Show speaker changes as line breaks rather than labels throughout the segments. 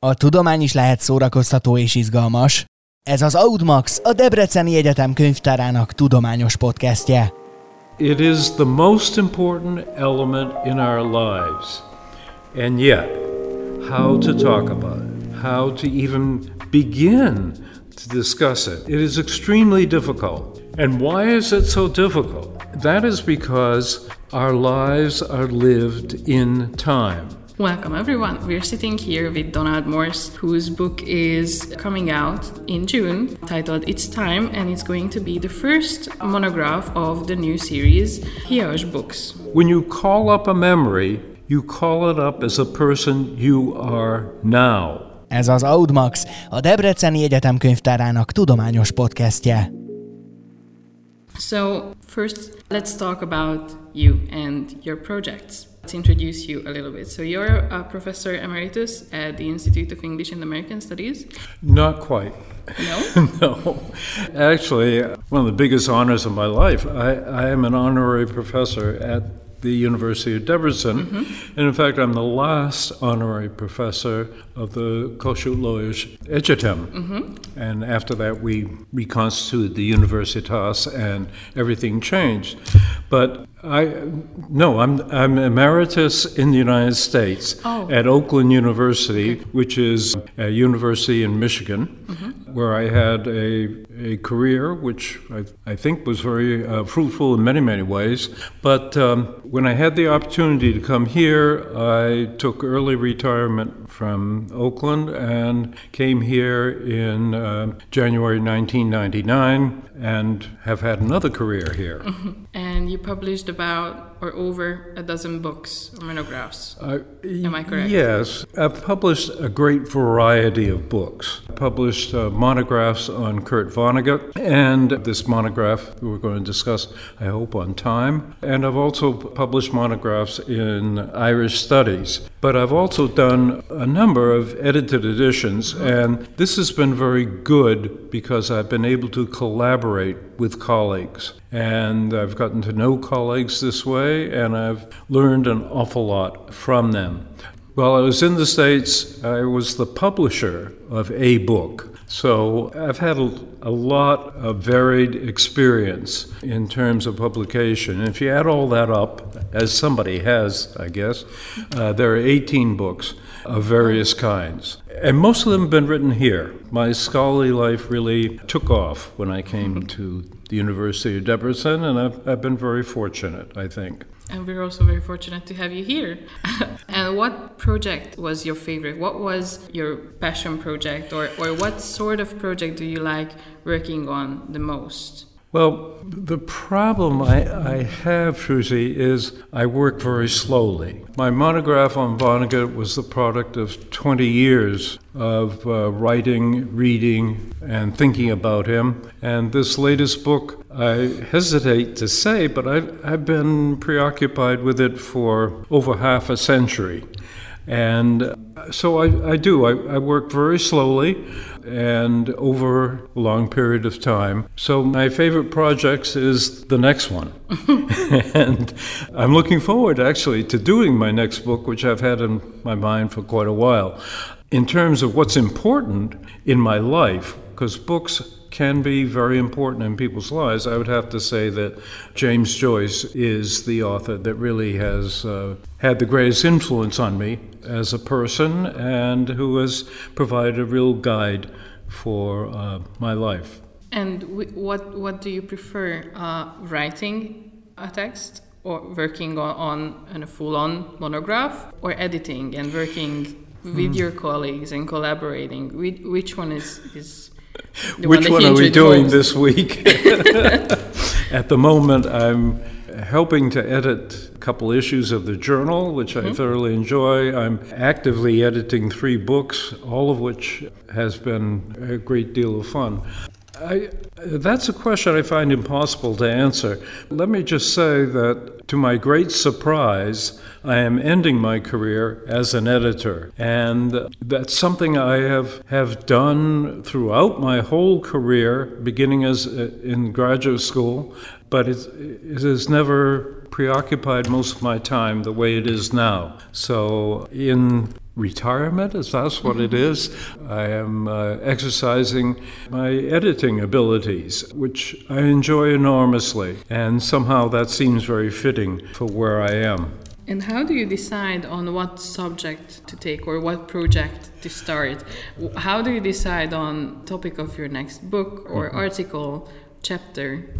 A tudomány is lehet szórakoztató és izgalmas. Ez az Audmax, a Debreceni Egyetem könyvtárának tudományos podcastje.
It is the most important element in our lives. And yet, how to talk about it, how to even begin to discuss it, it is extremely difficult. And why is it so difficult? That is because our lives are lived in time.
Welcome, everyone. We're sitting here with Donald Morse, whose book is coming out in June, titled It's Time, and it's going to be the first monograph of the new series, Hias Books.
When you call up a memory, you call it up as a person you are now.
Ez az Audmax, a Debreceni Egyetem könyvtárának tudományos podcastje.
So, first, let's talk about you and your projects. Let's introduce you a little bit. So, you're a professor emeritus at the Institute of English and American Studies.
Not quite.
No?
no. Actually, one of the biggest honors of my life, I, I am an honorary professor at the University of Debrecen. And in fact, I'm the last honorary professor of the Kossuth Lajos Egyetem. And after that, we reconstituted the Universitas and everything changed. But I, no, I'm, I'm emeritus in the United States
Oh.
at Oakland University, which is a university in Michigan, where I had a, a career which I, I think was very uh, fruitful in many, many ways. But um, when I had the opportunity to come here, I took early retirement from Oakland and came here in uh, January 1999 and have had another career here.
And you published about or over a dozen books or monographs.
Uh,
Am I correct?
Yes. I've published a great variety of books. I published uh, monographs on Kurt Vonnegut, and this monograph we're going to discuss, I hope, on time. And I've also published monographs in Irish studies. But I've also done a number of edited editions, and this has been very good because I've been able to collaborate with colleagues. And I've gotten to know colleagues this way, and I've learned an awful lot from them. While I was in the States, I was the publisher of a book. So I've had a, a lot of varied experience in terms of publication. And if you add all that up, as somebody has, I guess, uh, there are 18 books of various kinds. And most of them have been written here. My scholarly life really took off when I came to the University of Debrecen, and I've, I've been very fortunate, I think.
And we're also very fortunate to have you here. and what project was your favorite? What was your passion project, or, or what sort of project do you like working on the most?
Well, the problem I, I have, Shuzi, is I work very slowly. My monograph on Vonnegut was the product of 20 years of uh, writing, reading, and thinking about him. And this latest book, I hesitate to say, but I've, I've been preoccupied with it for over half a century. And so I, I do. I, I work very slowly and over a long period of time. So my favorite projects is the next one. and I'm looking forward actually to doing my next book, which I've had in my mind for quite a while. In terms of what's important in my life, because books can be very important in people's lives, I would have to say that James Joyce is the author that really has uh, had the greatest influence on me as a person and who has provided a real guide for uh, my life.
And wh- what what do you prefer, uh, writing a text or working on, on, on a full-on monograph, or editing and working with your colleagues and collaborating? Which, which one is is the
Which
that
one are we doing
most?
this week? At the moment, I'm helping to edit a couple issues of the journal, which I mm-hmm. thoroughly enjoy. I'm actively editing three books, all of which has been a great deal of fun. I, that's a question I find impossible to answer. Let me just say that, to my great surprise, I am ending my career as an editor. And that's something I have, have done throughout my whole career, beginning as uh, in graduate school, but it, it has never preoccupied most of my time the way it is now. So, in retirement, as that's what it is. I am uh, exercising my editing abilities, which I enjoy enormously, and somehow that seems very fitting for where I am.
And how do you decide on what subject to take or what project to start? How do you decide on topic of your next book or mm-hmm. article, chapter?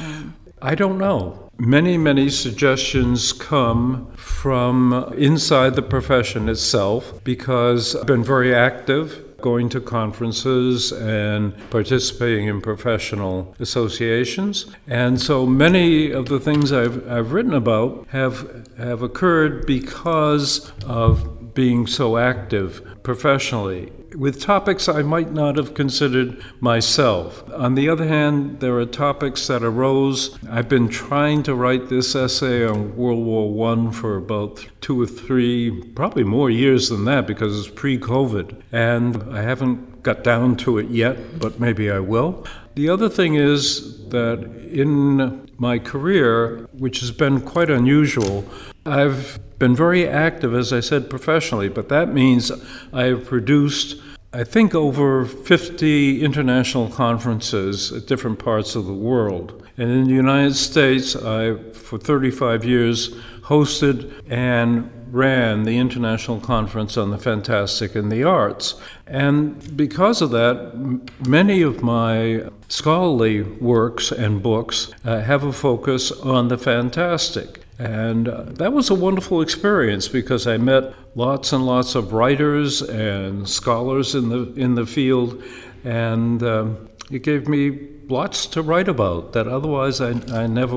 Um, I don't know. Many, many suggestions come from inside the profession itself because I've been very active going to conferences and participating in professional associations. And so many of the things I've, I've written about have, have occurred because of being so active professionally with topics I might not have considered myself. On the other hand, there are topics that arose. I've been trying to write this essay on World War I for about two or three, probably more years than that because it's pre COVID. And I haven't got down to it yet, but maybe I will. The other thing is that in my career, which has been quite unusual, I've been very active, as I said, professionally, but that means I have produced I think over 50 international conferences at different parts of the world. And in the United States, I, for 35 years, hosted and ran the International Conference on the Fantastic and the Arts. And because of that, many of my scholarly works and books uh, have a focus on the fantastic. And uh, that was a wonderful experience because I met lots and lots of writers and scholars in the in the field, and um, it gave me lots to write about that otherwise I, I never,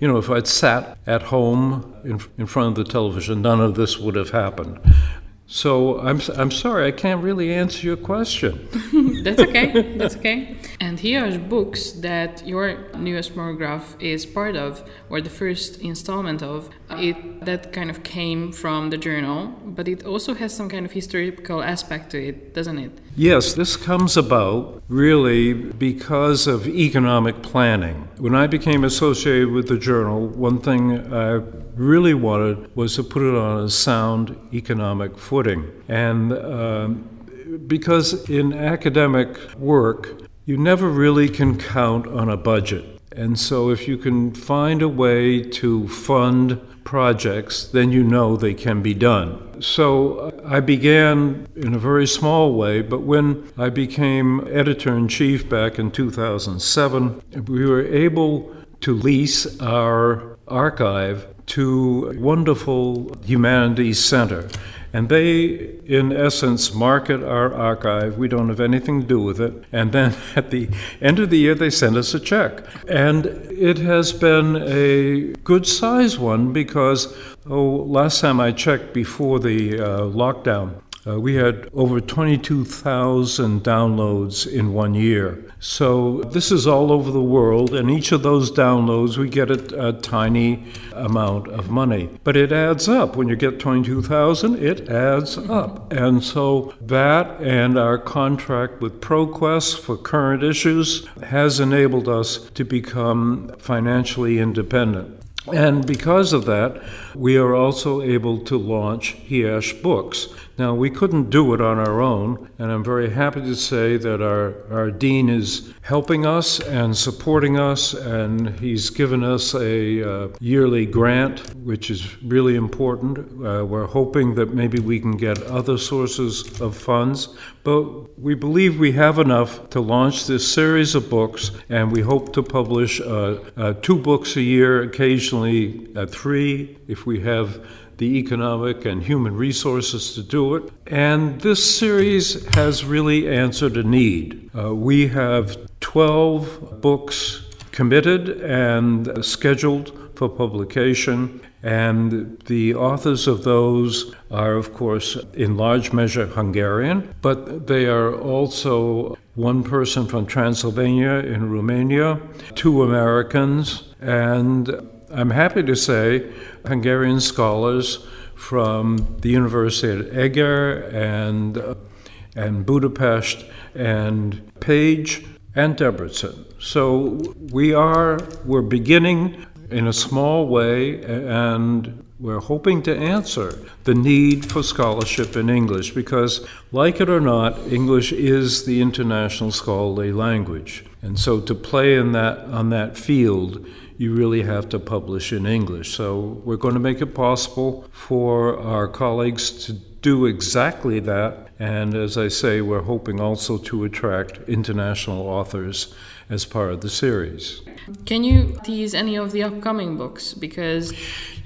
you know, if I'd sat at home in, in front of the television, none of this would have happened. So I'm, I'm sorry, I can't really answer your question.
That's okay. That's okay. And here are books that your newest monograph is part of, or the first installment of. It that kind of came from the journal, but it also has some kind of historical aspect to it, doesn't it?
Yes, this comes about really because of economic planning. When I became associated with the journal, one thing I really wanted was to put it on a sound economic footing. And um, because in academic work, you never really can count on a budget. And so, if you can find a way to fund projects, then you know they can be done. So, I began in a very small way, but when I became editor in chief back in 2007, we were able to lease our archive to wonderful humanities center. And they, in essence, market our archive. We don't have anything to do with it. And then at the end of the year, they send us a check. And it has been a good size one because, oh, last time I checked before the uh, lockdown, uh, we had over 22,000 downloads in one year. So this is all over the world, and each of those downloads we get a, a tiny amount of money. But it adds up. When you get 22,000, it adds up. And so that and our contract with ProQuest for current issues has enabled us to become financially independent. And because of that, we are also able to launch HJEAS Books. Now, we couldn't do it on our own, and I'm very happy to say that our, our dean is helping us and supporting us, and he's given us a uh, yearly grant, which is really important. Uh, we're hoping that maybe we can get other sources of funds, but we believe we have enough to launch this series of books, and we hope to publish uh, uh two books a year, occasionally uh, three if we have the economic and human resources to do it. And this series has really answered a need. Uh, we have 12 books committed and scheduled for publication. And the authors of those are, of course, in large measure Hungarian, but they are also one person from Transylvania in Romania, two Americans, and I'm happy to say Hungarian scholars from the University of Eger and, uh, and Budapest and Pécs and Debrecen. So we are, we're beginning in a small way and we're hoping to answer the need for scholarship in English because, like it or not, English is the international scholarly language. And so to play in that on that field, you really have to publish in English. So we're going to make it possible for our colleagues to do exactly that. And as I say, we're hoping also to attract international authors as part of the series.
Can you tease any of the upcoming books? Because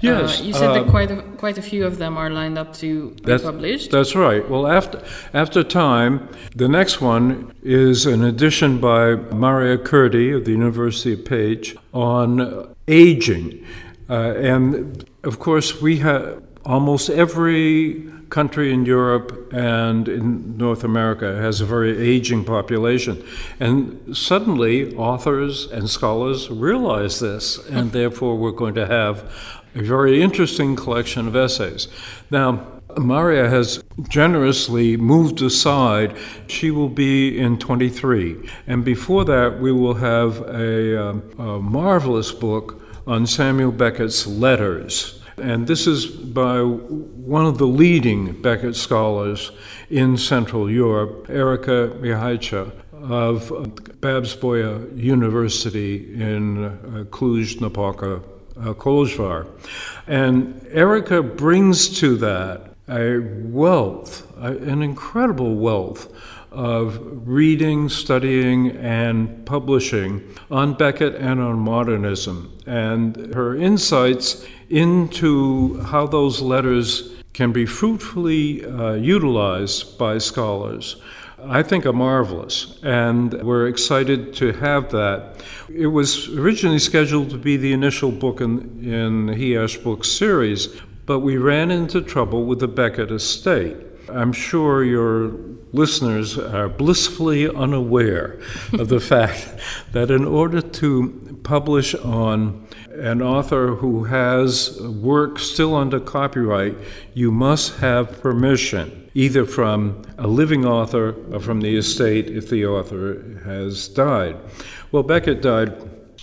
Yes,
uh, you said
uh,
that quite a, quite a few of them are lined up to be
That's,
published.
that's right. Well, after after time, the next one is an edition by Maria Kurdi of the University of Pécs on aging, uh, and of course we have almost every country in Europe and in North America has a very aging population. And suddenly, authors and scholars realize this, and therefore, we're going to have a very interesting collection of essays. Now, Maria has generously moved aside. She will be in 23. And before that, we will have a, um, a marvelous book on Samuel Beckett's letters. And this is by one of the leading Beckett scholars in Central Europe, Erika Mihálycsa of Babeș-Bolyai University in uh, Cluj-Napoca, uh, Kolozsvár. And Erika brings to that a wealth, an incredible wealth of reading, studying, and publishing on Beckett and on modernism. And her insights into how those letters can be fruitfully uh, utilized by scholars. I think are marvelous, and we're excited to have that. It was originally scheduled to be the initial book in, in the HJEAS book series, but we ran into trouble with the Beckett estate. I'm sure your listeners are blissfully unaware of the fact that in order to publish on an author who has work still under copyright, you must have permission, either from a living author or from the estate if the author has died. Well, Beckett died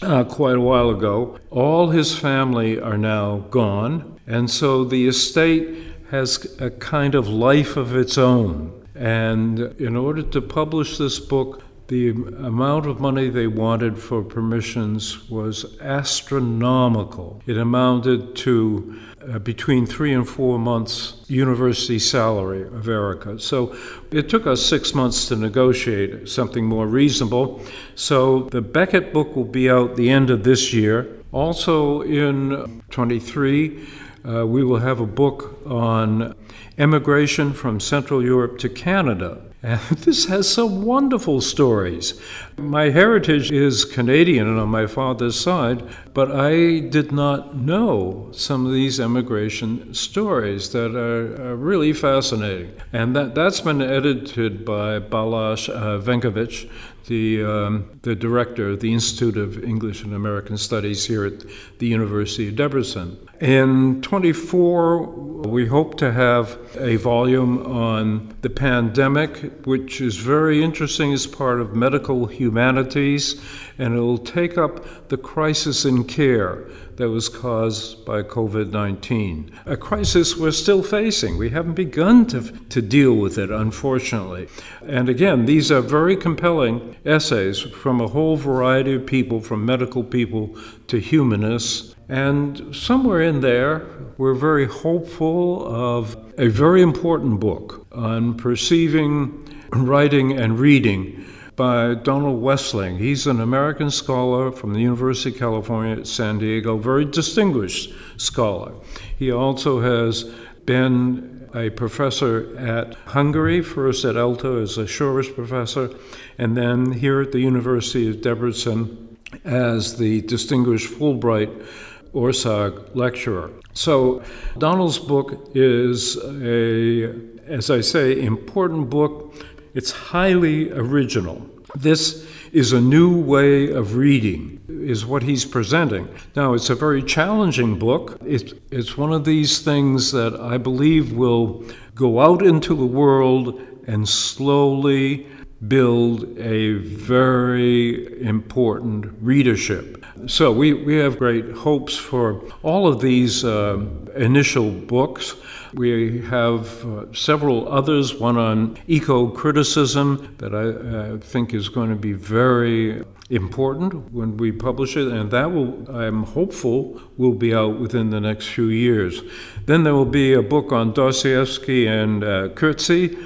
uh, quite a while ago. All his family are now gone, and so the estate has a kind of life of its own. And in order to publish this book, the amount of money they wanted for permissions was astronomical. It amounted to uh, between three and four months' university salary of Erika. So it took us six months to negotiate something more reasonable. So the Beckett book will be out the end of this year. Also in 23, uh, we will have a book on emigration from Central Europe to Canada. And this has some wonderful stories. My heritage is Canadian on my father's side, but I did not know some of these emigration stories that are, are really fascinating. And that, that's been edited by Balázs uh, Venkovits, the, um, the director of the Institute of English and American Studies here at the University of Debrecen. In 24, we hope to have a volume on the pandemic, which is very interesting as part of medical humanities, and it will take up the crisis in care that was caused by COVID 19. A crisis we're still facing. We haven't begun to, to deal with it, unfortunately. And again, these are very compelling essays from a whole variety of people, from medical people to humanists. And somewhere in there, we're very hopeful of a very important book on perceiving, writing, and reading by Donald Wesling. He's an American scholar from the University of California at San Diego, very distinguished scholar. He also has been a professor at Hungary, first at ELTE as a Shorist professor, and then here at the University of Debrecen as the distinguished Fulbright Országh lecturer. So Donald's book is a, as I say, important book. It's highly original. This is a new way of reading, is what he's presenting. Now, it's a very challenging book. It's, it's one of these things that I believe will go out into the world and slowly build a very important readership. So we, we have great hopes for all of these uh, initial books. We have uh, several others, one on eco criticism that I uh, think is going to be very important when we publish it, and that will, I'm hopeful, will be out within the next few years. Then there will be a book on Dostoevsky and uh, Coetzee,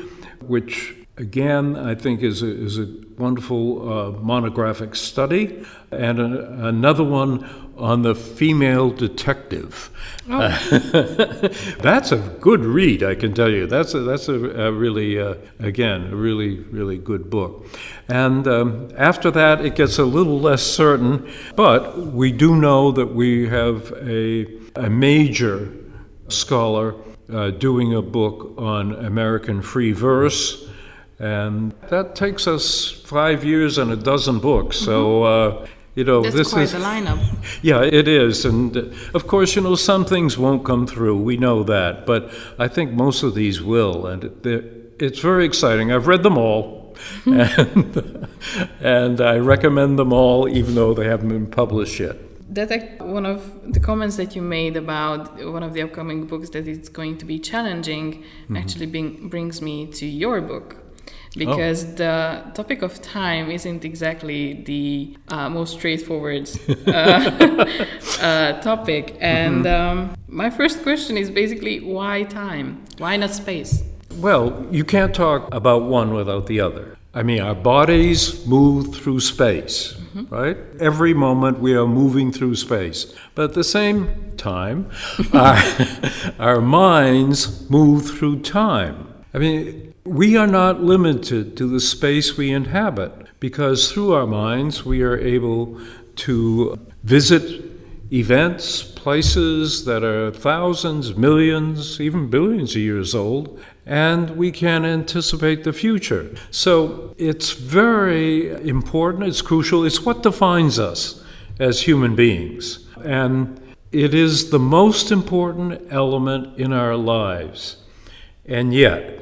which again I think is a, is a wonderful uh, monographic study, and a, another one on the female detective. Oh. that's a good read, I can tell you. That's a, that's a, a really, uh, again, a really, really good book. And um, after that, it gets a little less certain, but we do know that we have a, a major scholar uh, doing a book on American free verse. And that takes us five years and a dozen books. Mm-hmm. So uh, you know,
That's
this
quite
is
the lineup.
Yeah, it is, and uh, of course, you know, some things won't come through. We know that, but I think most of these will, and it's very exciting. I've read them all, and, and I recommend them all, even though they haven't been published yet.
That one of the comments that you made about one of the upcoming books that it's going to be challenging mm-hmm. actually bring, brings me to your book because oh. the topic of time isn't exactly the uh, most straightforward uh, uh, topic. And mm-hmm. um, my first question is basically why time? Why not space?
Well, you can't talk about one without the other. I mean, our bodies move through space, mm-hmm. right? Every moment we are moving through space. But at the same time, our, our minds move through time. I mean, we are not limited to the space we inhabit because through our minds we are able to visit events, places that are thousands, millions, even billions of years old, and we can anticipate the future. So it's very important, it's crucial, it's what defines us as human beings. And it is the most important element in our lives. And yet,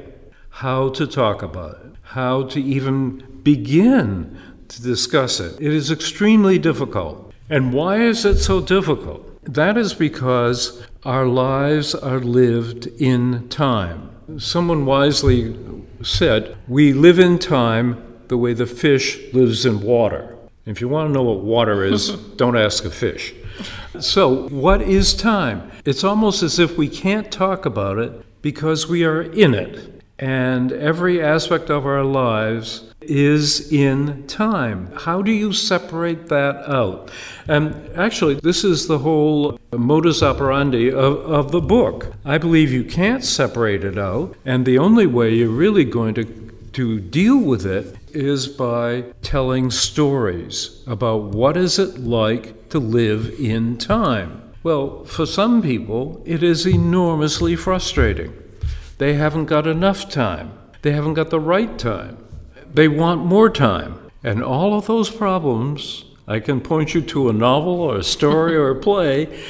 how to talk about it, how to even begin to discuss it. It is extremely difficult. And why is it so difficult? That is because our lives are lived in time. Someone wisely said, We live in time the way the fish lives in water. If you want to know what water is, don't ask a fish. So, what is time? It's almost as if we can't talk about it because we are in it and every aspect of our lives is in time. How do you separate that out? And actually, this is the whole modus operandi of, of the book. I believe you can't separate it out, and the only way you're really going to, to deal with it is by telling stories about what is it like to live in time. Well, for some people, it is enormously frustrating. They haven't got enough time. They haven't got the right time. They want more time. And all of those problems, I can point you to a novel or a story or a play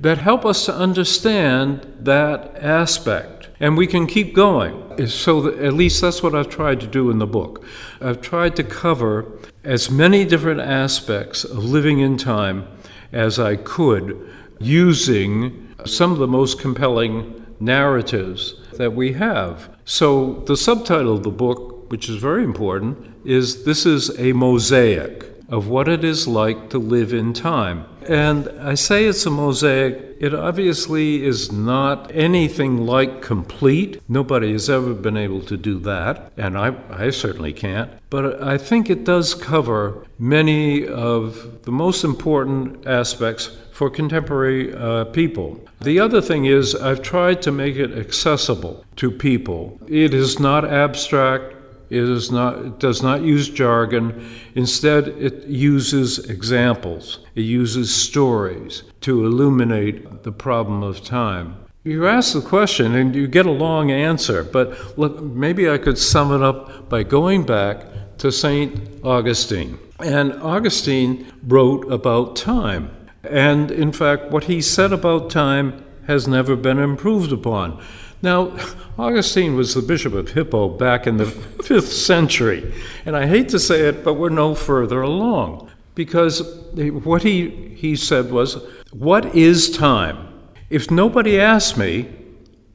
that help us to understand that aspect. And we can keep going. So, that, at least that's what I've tried to do in the book. I've tried to cover as many different aspects of living in time as I could using some of the most compelling narratives that we have. So, the subtitle of the book, which is very important, is This is a Mosaic of what it is like to live in time. And I say it's a mosaic, it obviously is not anything like complete. Nobody has ever been able to do that, and I, I certainly can't. But I think it does cover many of the most important aspects for contemporary uh, people. The other thing is, I've tried to make it accessible to people. It is not abstract. It is not. It does not use jargon. Instead, it uses examples. It uses stories to illuminate the problem of time. You ask the question and you get a long answer, but look, maybe I could sum it up by going back to St. Augustine. And Augustine wrote about time. And in fact, what he said about time has never been improved upon. Now, Augustine was the bishop of Hippo back in the fifth century, and I hate to say it, but we're no further along because what he, he said was, What is time? If nobody asks me,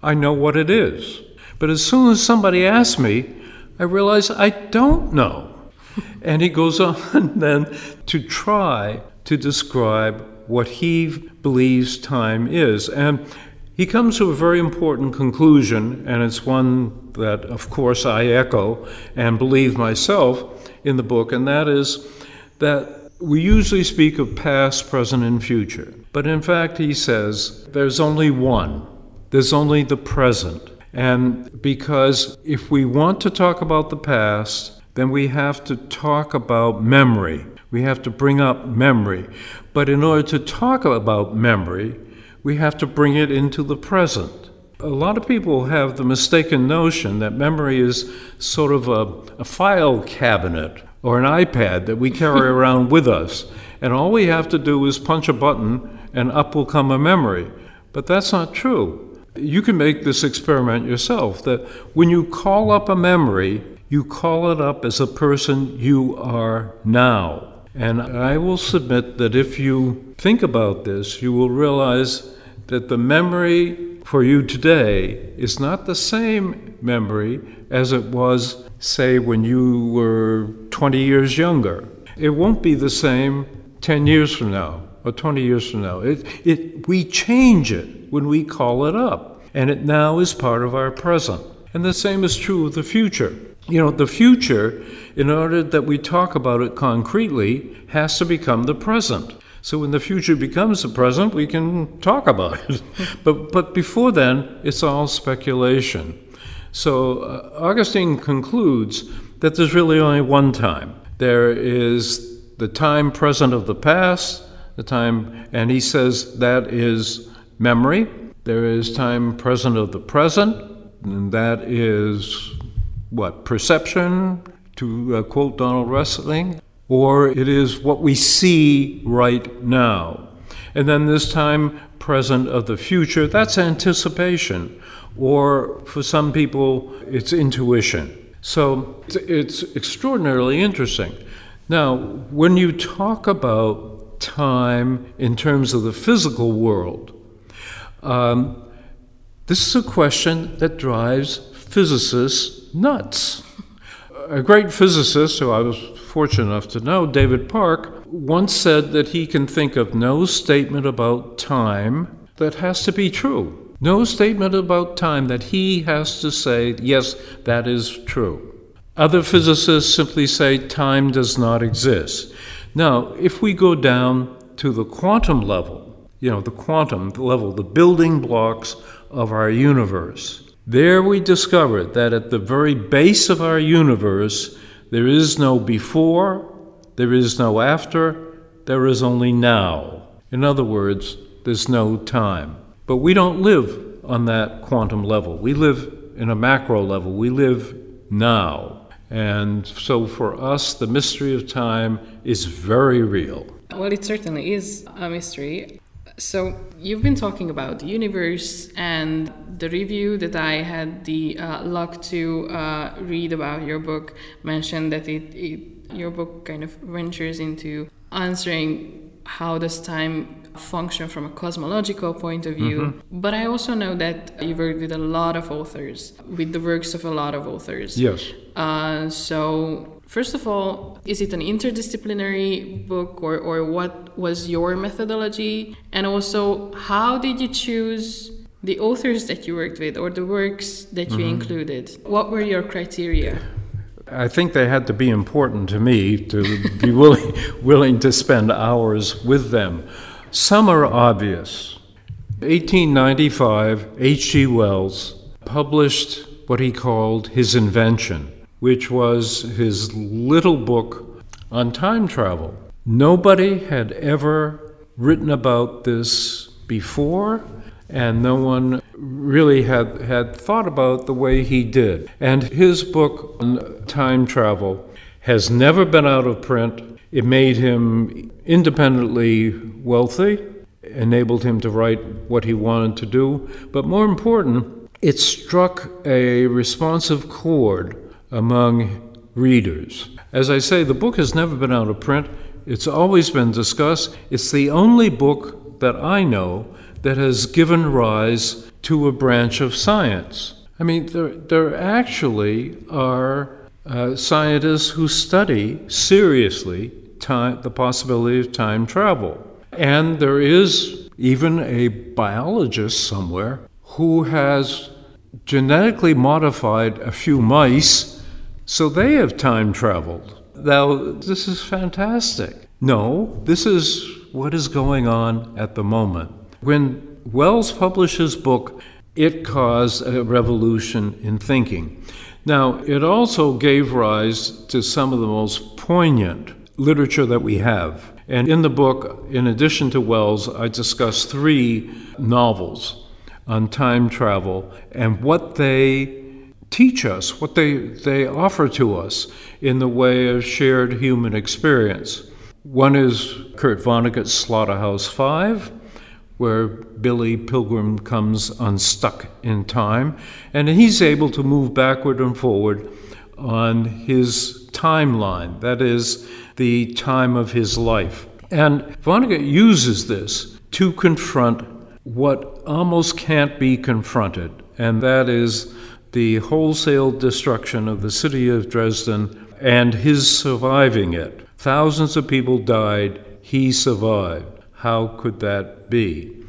I know what it is. But as soon as somebody asks me, I realize I don't know. and he goes on then to try to describe what he believes time is. And he comes to a very important conclusion, and it's one that, of course, I echo and believe myself in the book, and that is that we usually speak of past, present, and future. But in fact, he says there's only one, there's only the present. And because if we want to talk about the past, then we have to talk about memory. We have to bring up memory. But in order to talk about memory, we have to bring it into the present. A lot of people have the mistaken notion that memory is sort of a, a file cabinet or an iPad that we carry around with us. And all we have to do is punch a button and up will come a memory. But that's not true. You can make this experiment yourself that when you call up a memory, you call it up as a person you are now. And I will submit that if you think about this, you will realize that the memory for you today is not the same memory as it was, say, when you were 20 years younger. It won't be the same 10 years from now or 20 years from now. It, it, we change it when we call it up, and it now is part of our present. And the same is true of the future. You know, the future, in order that we talk about it concretely, has to become the present. So when the future becomes the present, we can talk about it. but, but before then, it's all speculation. So uh, Augustine concludes that there's really only one time. There is the time present of the past, the time, and he says that is memory. There is time present of the present, and that is what? Perception, to uh, quote Donald Wesling, or it is what we see right now. And then this time present of the future, that's anticipation, or for some people, it's intuition. So it's extraordinarily interesting. Now, when you talk about time in terms of the physical world, um, this is a question that drives physicists nuts. A great physicist who I was fortunate enough to know, David Park, once said that he can think of no statement about time that has to be true. No statement about time that he has to say, yes, that is true. Other physicists simply say time does not exist. Now, if we go down to the quantum level, you know, the quantum level, the building blocks of our universe, there we discovered that at the very base of our universe, there is no before, there is no after, there is only now. In other words, there's no time. But we don't live on that quantum level. We live in a macro level. We live now. And so for us, the mystery of time is very real.
Well, it certainly is a mystery. So, you've been talking about the universe, and the review that I had the uh, luck to uh, read about your book mentioned that it, it, your book kind of ventures into answering how does time function from a cosmological point of view. Mm-hmm. But I also know that you worked with a lot of authors, with the works of a lot of authors.
Yes.
Uh, so, first of all, is it an interdisciplinary book or, or what was your methodology? And also, how did you choose? The authors that you worked with, or the works that you mm-hmm. included, what were your criteria?
I think they had to be important to me to be willing, willing to spend hours with them. Some are obvious. 1895, H.G. Wells published what he called his invention, which was his little book on time travel. Nobody had ever written about this before, and no one really had, had thought about the way he did. And his book on time travel has never been out of print. It made him independently wealthy, enabled him to write what he wanted to do, but more important, it struck a responsive chord among readers. As I say, the book has never been out of print. It's always been discussed. It's the only book that I know that has given rise to a branch of science. I mean, there, there actually are uh, scientists who study seriously time, the possibility of time travel. And there is even a biologist somewhere who has genetically modified a few mice so they have time traveled. Now, this is fantastic. No, this is what is going on at the moment. When Wells published his book, it caused a revolution in thinking. Now, it also gave rise to some of the most poignant literature that we have. And in the book, in addition to Wells, I discuss three novels on time travel and what they teach us, what they, they offer to us in the way of shared human experience. One is Kurt Vonnegut's Slaughterhouse Five, where Billy Pilgrim comes unstuck in time, and he's able to move backward and forward on his timeline, that is, the time of his life. And Vonnegut uses this to confront what almost can't be confronted, and that is the wholesale destruction of the city of Dresden and his surviving it. Thousands of people died, he survived. How could that be?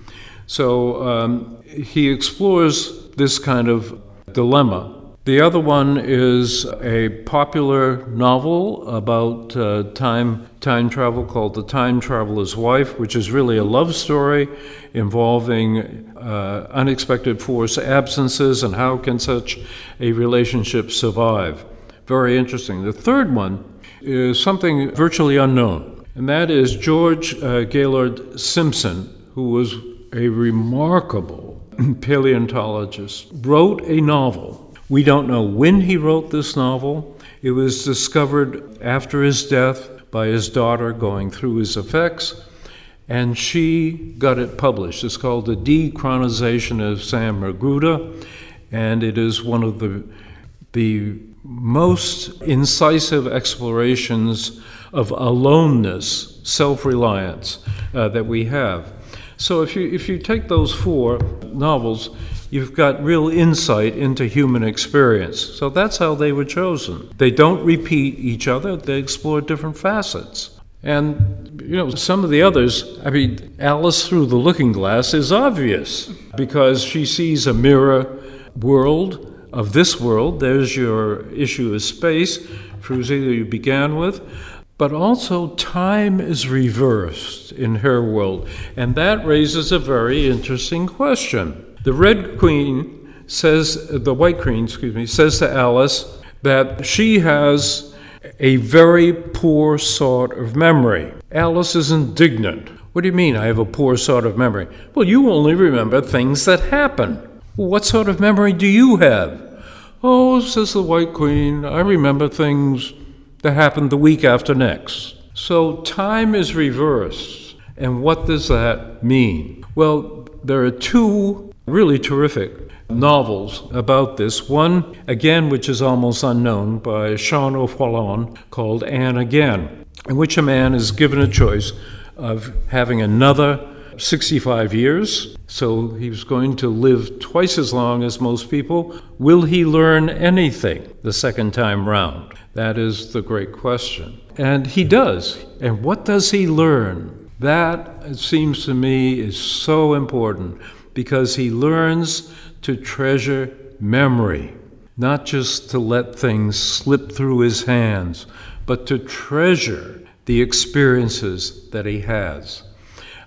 So um, he explores this kind of dilemma. The other one is a popular novel about uh, time time travel called The Time Traveler's Wife, which is really a love story involving uh, unexpected force absences and how can such a relationship survive. Very interesting. The third one is something virtually unknown, and that is George uh, Gaylord Simpson, who was a remarkable paleontologist, wrote a novel we don't know when he wrote this novel. It was discovered after his death by his daughter going through his effects, and she got it published. It's called The Dechronization of Sam Magruder, and it is one of the, the most incisive explorations of aloneness, self reliance uh, that we have. So if you, if you take those four novels, you've got real insight into human experience. So that's how they were chosen. They don't repeat each other, they explore different facets. And, you know, some of the others, I mean, Alice Through the Looking Glass is obvious because she sees a mirror world of this world. There's your issue of space, Fruzi, that you began with. But also, time is reversed in her world. And that raises a very interesting question. The Red Queen says, the White Queen, excuse me, says to Alice that she has a very poor sort of memory. Alice is indignant. What do you mean I have a poor sort of memory? Well, you only remember things that happen. What sort of memory do you have? Oh, says the White Queen, I remember things that happened the week after next. So time is reversed. And what does that mean? Well, there are two really terrific novels about this. One, again, which is almost unknown, by Sean O'Faolain, called And Again, in which a man is given a choice of having another 65 years, so he's going to live twice as long as most people. Will he learn anything the second time round? That is the great question. And he does. And what does he learn? That, it seems to me, is so important because he learns to treasure memory, not just to let things slip through his hands, but to treasure the experiences that he has.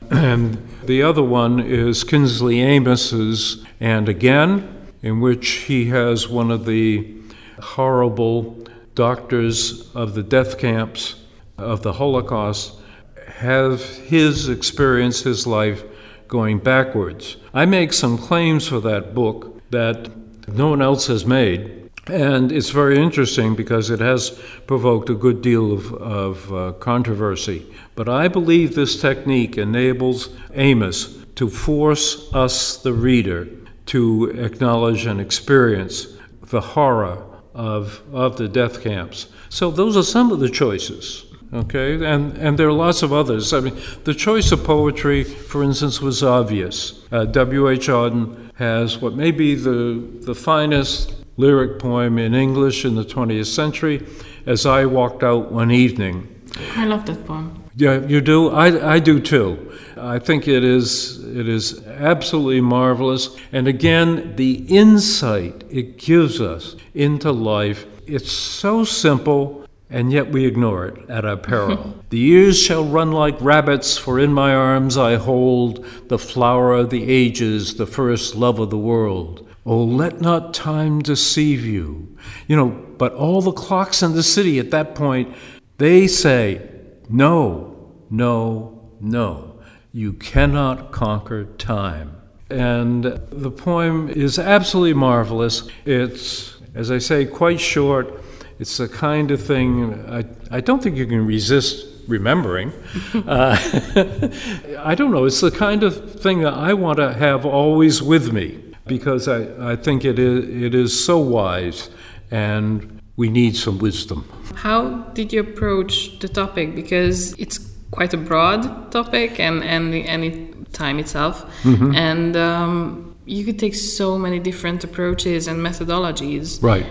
And the other one is Kingsley Amis's And Again, in which he has one of the horrible doctors of the death camps of the Holocaust have his experience, his life, going backwards. I make some claims for that book that no one else has made, and it's very interesting because it has provoked a good deal of, of uh, controversy. But I believe this technique enables Amis to force us, the reader, to acknowledge and experience the horror of, of the death camps. So those are some of the choices. Okay, and, and there are lots of others. I mean, the choice of poetry, for instance, was obvious. Uh, W.H. Auden has what may be the, the finest lyric poem in English in the 20th century, As I Walked Out One Evening.
I love that poem.
Yeah, you do? I, I do too. I think it is, it is absolutely marvelous. And again, the insight it gives us into life, it's so simple and yet we ignore it at our peril. the years shall run like rabbits, for in my arms I hold the flower of the ages, the first love of the world. Oh, let not time deceive you. You know, but all the clocks in the city at that point, they say, no, no, no. You cannot conquer time. And the poem is absolutely marvelous. It's, as I say, quite short it's the kind of thing I, I don't think you can resist remembering. uh, I don't know. It's the kind of thing that I want to have always with me because I, I think it is, it is so wise and we need some wisdom.
How did you approach the topic? Because it's quite a broad topic and, and the, any time itself. Mm-hmm. And um, you could take so many different approaches and methodologies.
Right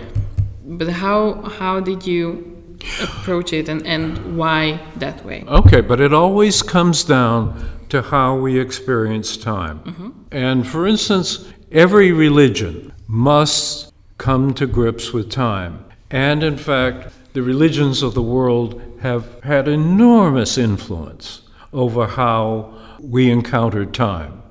but how how did you approach it and, and why that way?
Okay, but it always comes down to how we experience time. Mm-hmm. And for instance, every religion must come to grips with time. And in fact, the religions of the world have had enormous influence over how we encounter time.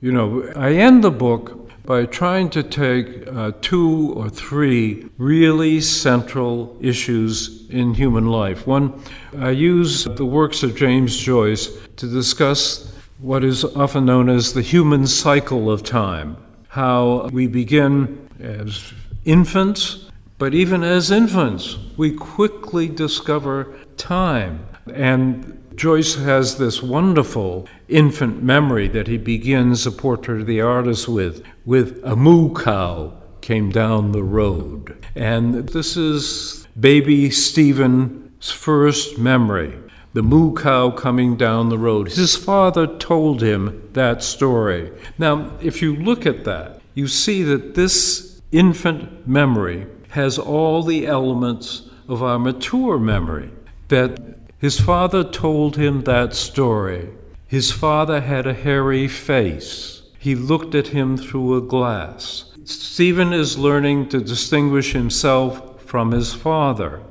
You know, I end the book by trying to take uh, two or three really central issues in human life. One, I use the works of James Joyce to discuss what is often known as the human cycle of time. How we begin as infants, but even as infants, we quickly discover time. And Joyce has this wonderful infant memory that he begins a portrait of the artist with, with a moo cow came down the road. And this is baby Stephen's first memory the moo cow coming down the road. His father told him that story. Now, if you look at that, you see that this infant memory has all the elements of our mature memory. That his father told him that story. His father had a hairy face. He looked at him through a glass. Stephen is learning to distinguish himself from his father.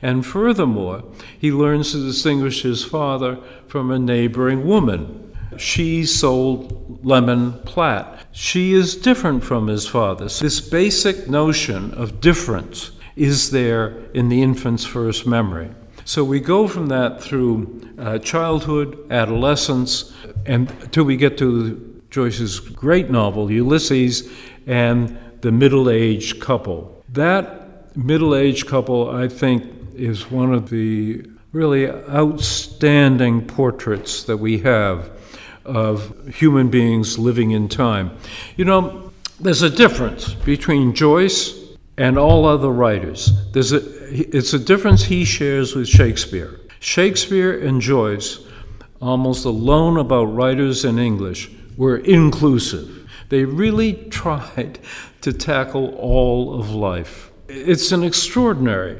And furthermore, he learns to distinguish his father from a neighboring woman. She sold lemon platt. She is different from his father. So this basic notion of difference is there in the infant's first memory. So we go from that through uh, childhood, adolescence, and until we get to Joyce's great novel, Ulysses, and the middle aged couple. That middle aged couple, I think, is one of the really outstanding portraits that we have of human beings living in time. You know, there's a difference between Joyce and all other writers. There's a, it's a difference he shares with Shakespeare. Shakespeare and Joyce, almost alone about writers in English, were inclusive. They really tried to tackle all of life. It's an extraordinary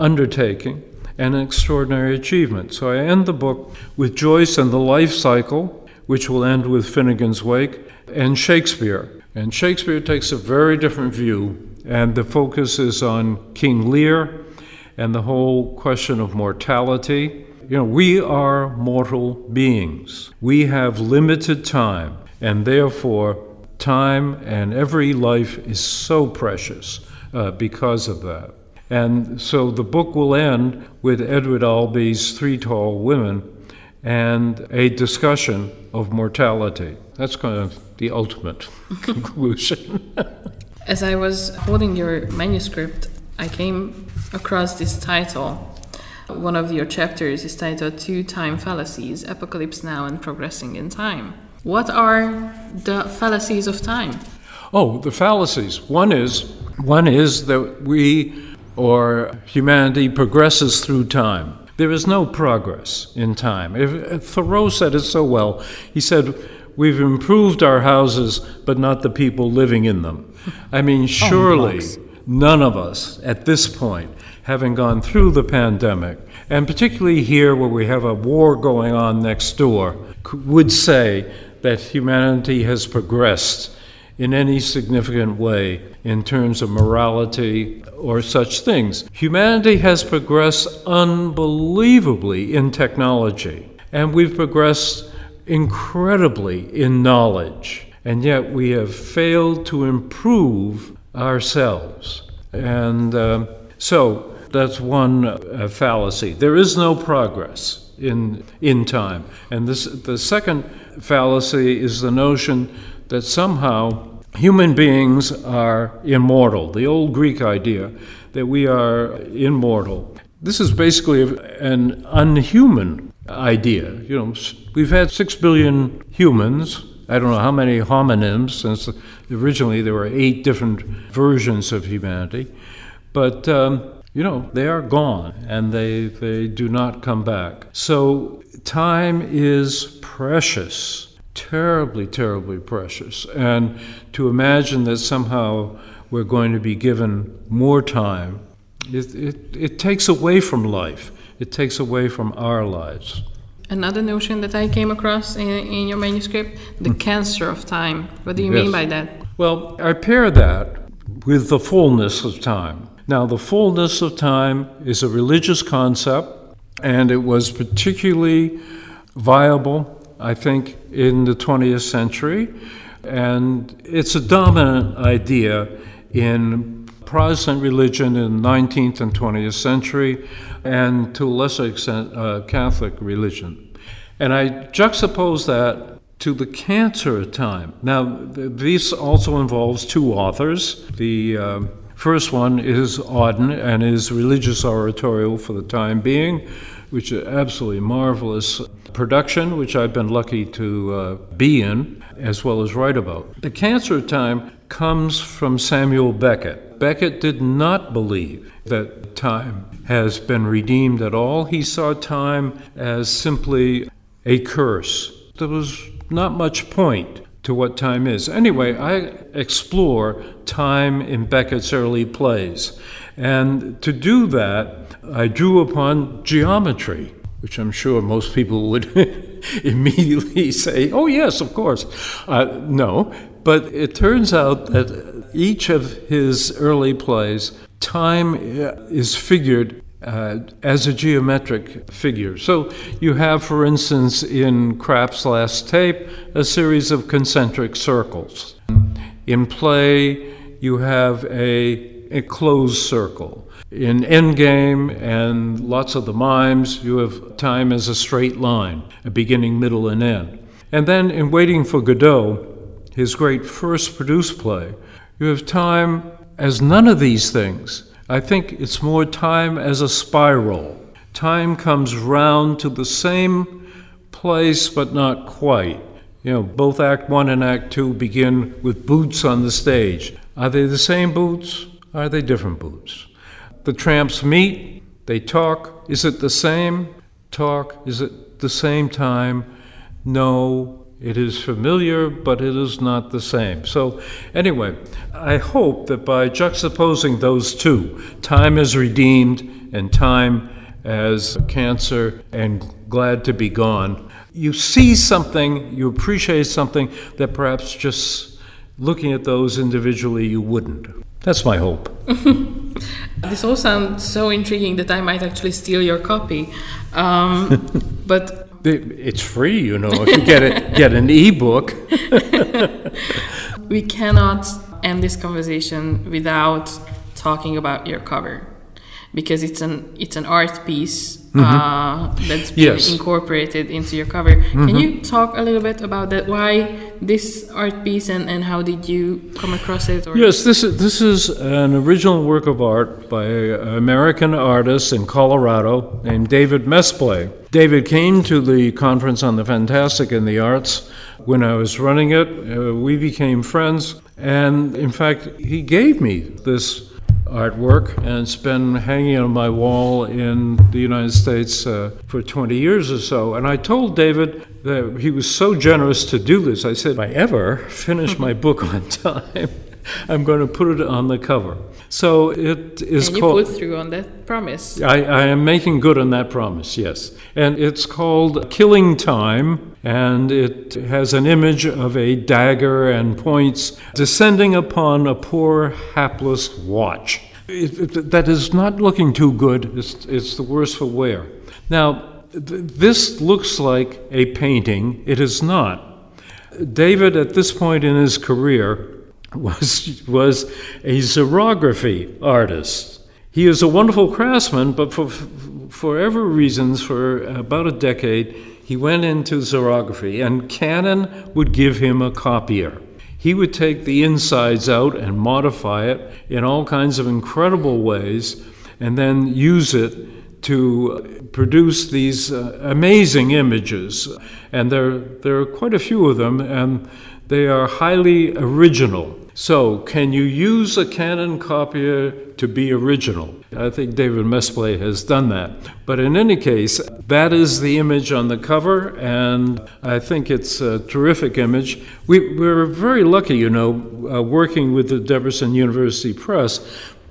undertaking and an extraordinary achievement. So I end the book with Joyce and the life cycle, which will end with Finnegans Wake, and Shakespeare. And Shakespeare takes a very different view and the focus is on King Lear and the whole question of mortality. You know, we are mortal beings. We have limited time, and therefore, time and every life is so precious uh, because of that. And so the book will end with Edward Albee's Three Tall Women and a discussion of mortality. That's kind of the ultimate conclusion.
As I was holding your manuscript, I came across this title. One of your chapters is titled Two Time Fallacies Apocalypse Now and Progressing in Time. What are the fallacies of time?
Oh, the fallacies. One is one is that we or humanity progresses through time. There is no progress in time. If, Thoreau said it so well. He said, We've improved our houses, but not the people living in them. I mean, oh, surely none of us at this point, having gone through the pandemic, and particularly here where we have a war going on next door, would say that humanity has progressed in any significant way in terms of morality or such things. Humanity has progressed unbelievably in technology, and we've progressed incredibly in knowledge, and yet we have failed to improve ourselves. And uh, so that's one uh, fallacy. There is no progress in, in time. And this, the second fallacy is the notion that somehow human beings are immortal, the old Greek idea that we are immortal. This is basically an unhuman idea. You know, we've had six billion humans. I don't know how many hominins, since originally there were eight different versions of humanity. But, um, you know, they are gone and they, they do not come back. So time is precious terribly, terribly precious. And to imagine that somehow we're going to be given more time, it, it, it takes away from life, it takes away from our lives.
Another notion that I came across in, in your manuscript the mm. cancer of time. What do you yes. mean by that?
Well, I pair that with the fullness of time. Now, the fullness of time is a religious concept, and it was particularly viable I think, in the 20th century. And it's a dominant idea in Protestant religion in the 19th and 20th century, and to a lesser extent, uh, Catholic religion. And I juxtapose that to the cancer time. Now, this also involves two authors. The uh, first one is Auden and his religious oratorio for the time being, which is absolutely marvelous production, which I've been lucky to uh, be in, as well as write about. The cancer time comes from Samuel Beckett. Beckett did not believe that time has been redeemed at all. He saw time as simply a curse. There was not much point to what time is. Anyway, I explore time in Beckett's early plays. And to do that, I drew upon geometry which I'm sure most people would immediately say, oh, yes, of course. Uh, no, but it turns out that each of his early plays, time uh, is figured uh, as a geometric figure. So you have, for instance, in Krapp's last tape, a series of concentric circles. In play, you have a, a closed circle. In Endgame and lots of the mimes, you have time as a straight line, a beginning, middle, and end. And then in Waiting for Godot, his great first produced play, you have time as none of these things. I think it's more time as a spiral. Time comes round to the same place, but not quite. You know, both Act One and Act Two begin with boots on the stage. Are they the same boots? Are they different boots? The tramps meet, they talk. Is it the same talk? Is it the same time? No, it is familiar, but it is not the same. So, anyway, I hope that by juxtaposing those two, time is redeemed and time as cancer and glad to be gone, you see something, you appreciate something that perhaps just looking at those individually you wouldn't. That's my hope.
this all sounds so intriguing that I might actually steal your copy. Um, but
it's free, you know, if you get it, get an ebook.
we cannot end this conversation without talking about your cover because it's an it's an art piece mm-hmm. uh, that's been yes. incorporated into your cover. Mm-hmm. Can you talk a little bit about that? Why this art piece and, and how did you come across it?
Or? Yes, this is this is an original work of art by an American artist in Colorado named David Mesplay. David came to the conference on the fantastic and the arts when I was running it. Uh, we became friends, And in fact, he gave me this artwork, and it's been hanging on my wall in the United States uh, for 20 years or so. And I told David that he was so generous to do this. I said, if I ever finish my book on time, I'm going to put it on the cover. So it is
and you
called.
put through on that promise.
I, I am making good on that promise, yes. And it's called Killing Time, and it has an image of a dagger and points descending upon a poor, hapless watch. It, it, that is not looking too good, it's, it's the worse for wear. Now, th- this looks like a painting, it is not. David, at this point in his career, was, was a xerography artist. He is a wonderful craftsman, but for, for ever reasons, for about a decade, he went into xerography, and Canon would give him a copier. He would take the insides out and modify it in all kinds of incredible ways, and then use it to produce these uh, amazing images. And there, there are quite a few of them, and they are highly original. So, can you use a Canon copier to be original? I think David Mesplay has done that. But in any case, that is the image on the cover, and I think it's a terrific image. We, we're very lucky, you know, uh, working with the Debrecen University Press,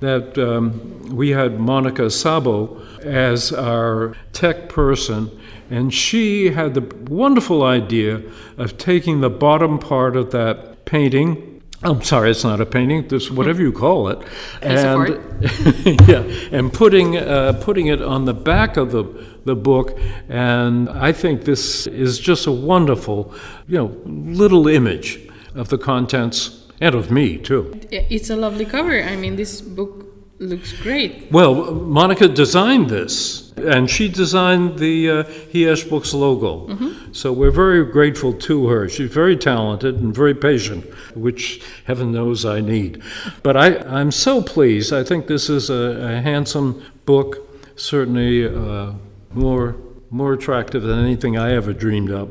that um, we had Monica Szabó as our tech person. And she had the wonderful idea of taking the bottom part of that painting, I'm sorry, it's not a painting. This whatever you call it, and yeah, and putting uh, putting it on the back of the the book, and I think this is just a wonderful, you know, little image of the contents and of me too.
It's a lovely cover. I mean, this book looks great.
Well, Monica designed this, and she designed the uh, Books logo. Mm-hmm. So we're very grateful to her. She's very talented and very patient, which heaven knows I need. But I, I'm so pleased. I think this is a, a handsome book, certainly uh, more more attractive than anything I ever dreamed of.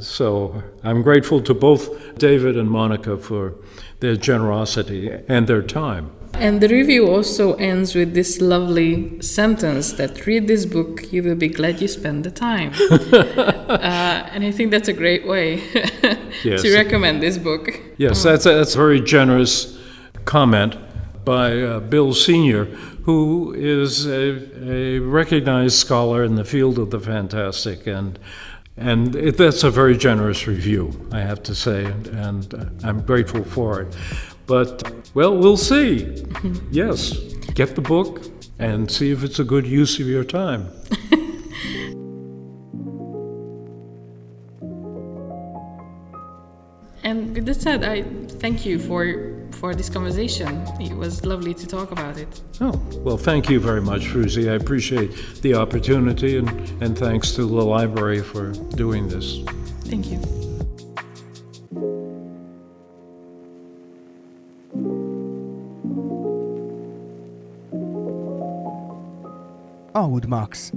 So I'm grateful to both David and Monica for their generosity and their time.
And the review also ends with this lovely sentence that read this book, you will be glad you spent the time. uh, and I think that's a great way yes. to recommend this book.
Yes, that's a, that's a very generous comment by uh, Bill Senior, who is a, a, recognized scholar in the field of the fantastic, and and it, that's a very generous review, I have to say, and, and uh, I'm grateful for it. But well, we'll see. yes, get the book and see if it's a good use of your time.
and with that said, I thank you for for this conversation. It was lovely to talk about it.
Oh, well, thank you very much, Fruzi. I appreciate the opportunity and, and thanks to the library for doing this.
Thank you.
Oudmax